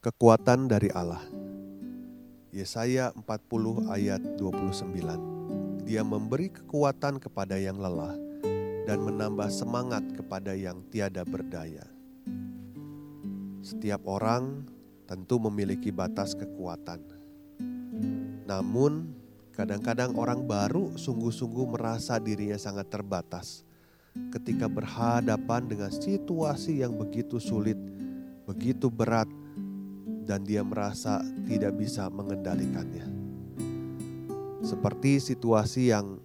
Kekuatan dari Allah. Yesaya 40 ayat 29. Dia memberi kekuatan kepada yang lelah dan menambah semangat kepada yang tiada berdaya. Setiap orang tentu memiliki batas kekuatan. Namun, kadang-kadang orang baru sungguh-sungguh merasa dirinya sangat terbatas ketika berhadapan dengan situasi yang begitu sulit, begitu berat, dan dia merasa tidak bisa mengendalikannya. Seperti situasi yang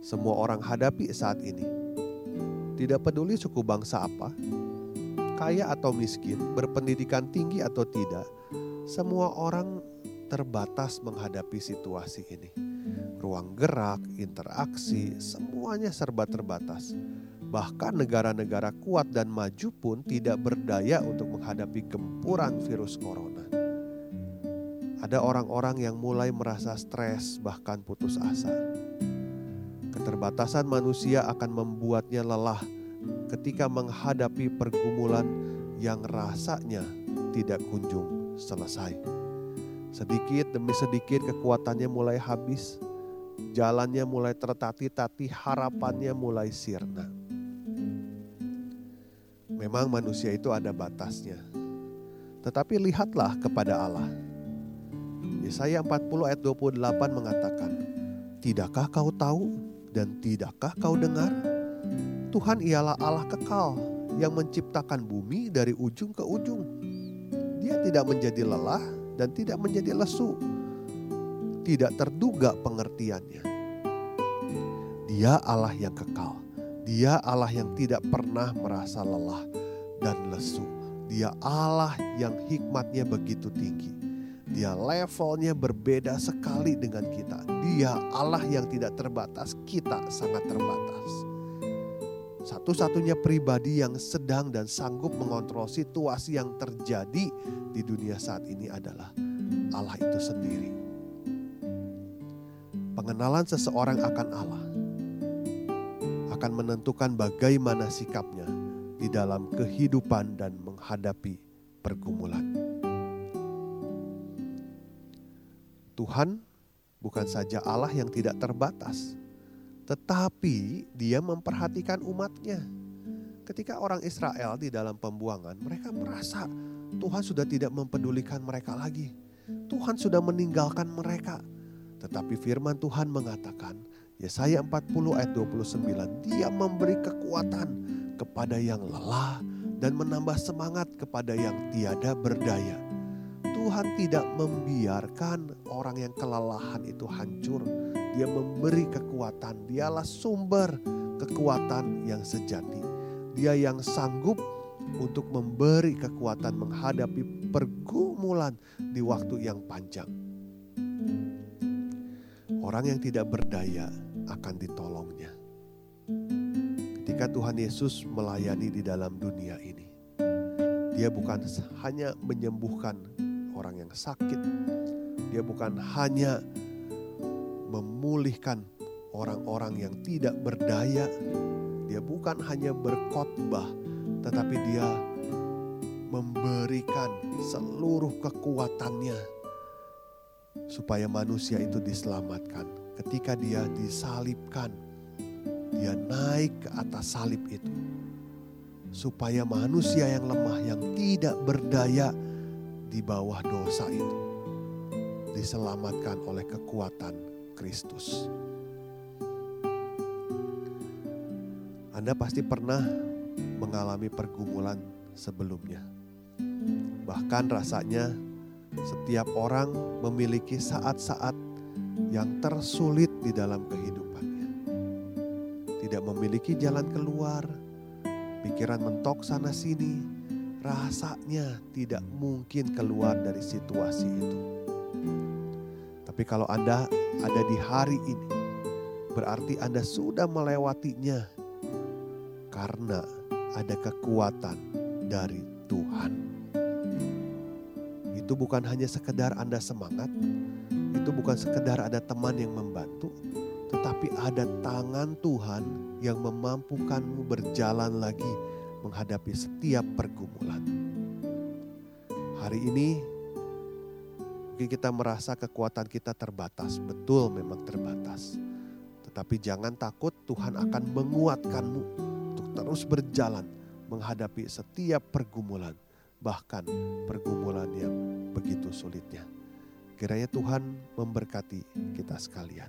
semua orang hadapi saat ini. Tidak peduli suku bangsa apa, kaya atau miskin, berpendidikan tinggi atau tidak, semua orang terbatas menghadapi situasi ini. Ruang gerak, interaksi, semuanya serba terbatas Bahkan negara-negara kuat dan maju pun tidak berdaya untuk menghadapi gempuran virus corona. Ada orang-orang yang mulai merasa stres, bahkan putus asa. Keterbatasan manusia akan membuatnya lelah ketika menghadapi pergumulan yang rasanya tidak kunjung selesai. Sedikit demi sedikit kekuatannya mulai habis, jalannya mulai tertati-tati, harapannya mulai sirna. Memang manusia itu ada batasnya. Tetapi lihatlah kepada Allah. Yesaya 40 ayat 28 mengatakan, Tidakkah kau tahu dan tidakkah kau dengar? Tuhan ialah Allah kekal yang menciptakan bumi dari ujung ke ujung. Dia tidak menjadi lelah dan tidak menjadi lesu. Tidak terduga pengertiannya. Dia Allah yang kekal dia Allah yang tidak pernah merasa lelah dan lesu. Dia Allah yang hikmatnya begitu tinggi. Dia levelnya berbeda sekali dengan kita. Dia Allah yang tidak terbatas, kita sangat terbatas. Satu-satunya pribadi yang sedang dan sanggup mengontrol situasi yang terjadi di dunia saat ini adalah Allah itu sendiri. Pengenalan seseorang akan Allah akan menentukan bagaimana sikapnya di dalam kehidupan dan menghadapi pergumulan. Tuhan bukan saja Allah yang tidak terbatas, tetapi Dia memperhatikan umatnya. Ketika orang Israel di dalam pembuangan, mereka merasa Tuhan sudah tidak mempedulikan mereka lagi. Tuhan sudah meninggalkan mereka. Tetapi firman Tuhan mengatakan, Yesaya 40 ayat 29, dia memberi kekuatan kepada yang lelah dan menambah semangat kepada yang tiada berdaya. Tuhan tidak membiarkan orang yang kelelahan itu hancur. Dia memberi kekuatan, dialah sumber kekuatan yang sejati. Dia yang sanggup untuk memberi kekuatan menghadapi pergumulan di waktu yang panjang. Orang yang tidak berdaya akan ditolongnya. Ketika Tuhan Yesus melayani di dalam dunia ini, Dia bukan hanya menyembuhkan orang yang sakit, Dia bukan hanya memulihkan orang-orang yang tidak berdaya, Dia bukan hanya berkhotbah, tetapi Dia memberikan seluruh kekuatannya supaya manusia itu diselamatkan ketika dia disalibkan, dia naik ke atas salib itu. Supaya manusia yang lemah, yang tidak berdaya di bawah dosa itu, diselamatkan oleh kekuatan Kristus. Anda pasti pernah mengalami pergumulan sebelumnya. Bahkan rasanya setiap orang memiliki saat-saat yang tersulit di dalam kehidupannya. Tidak memiliki jalan keluar, pikiran mentok sana sini, rasanya tidak mungkin keluar dari situasi itu. Tapi kalau Anda ada di hari ini, berarti Anda sudah melewatinya karena ada kekuatan dari Tuhan. Itu bukan hanya sekedar Anda semangat, itu bukan sekedar ada teman yang membantu, tetapi ada tangan Tuhan yang memampukanmu berjalan lagi menghadapi setiap pergumulan. Hari ini mungkin kita merasa kekuatan kita terbatas, betul memang terbatas. Tetapi jangan takut Tuhan akan menguatkanmu untuk terus berjalan menghadapi setiap pergumulan, bahkan pergumulan yang begitu sulitnya. Kiranya Tuhan memberkati kita sekalian.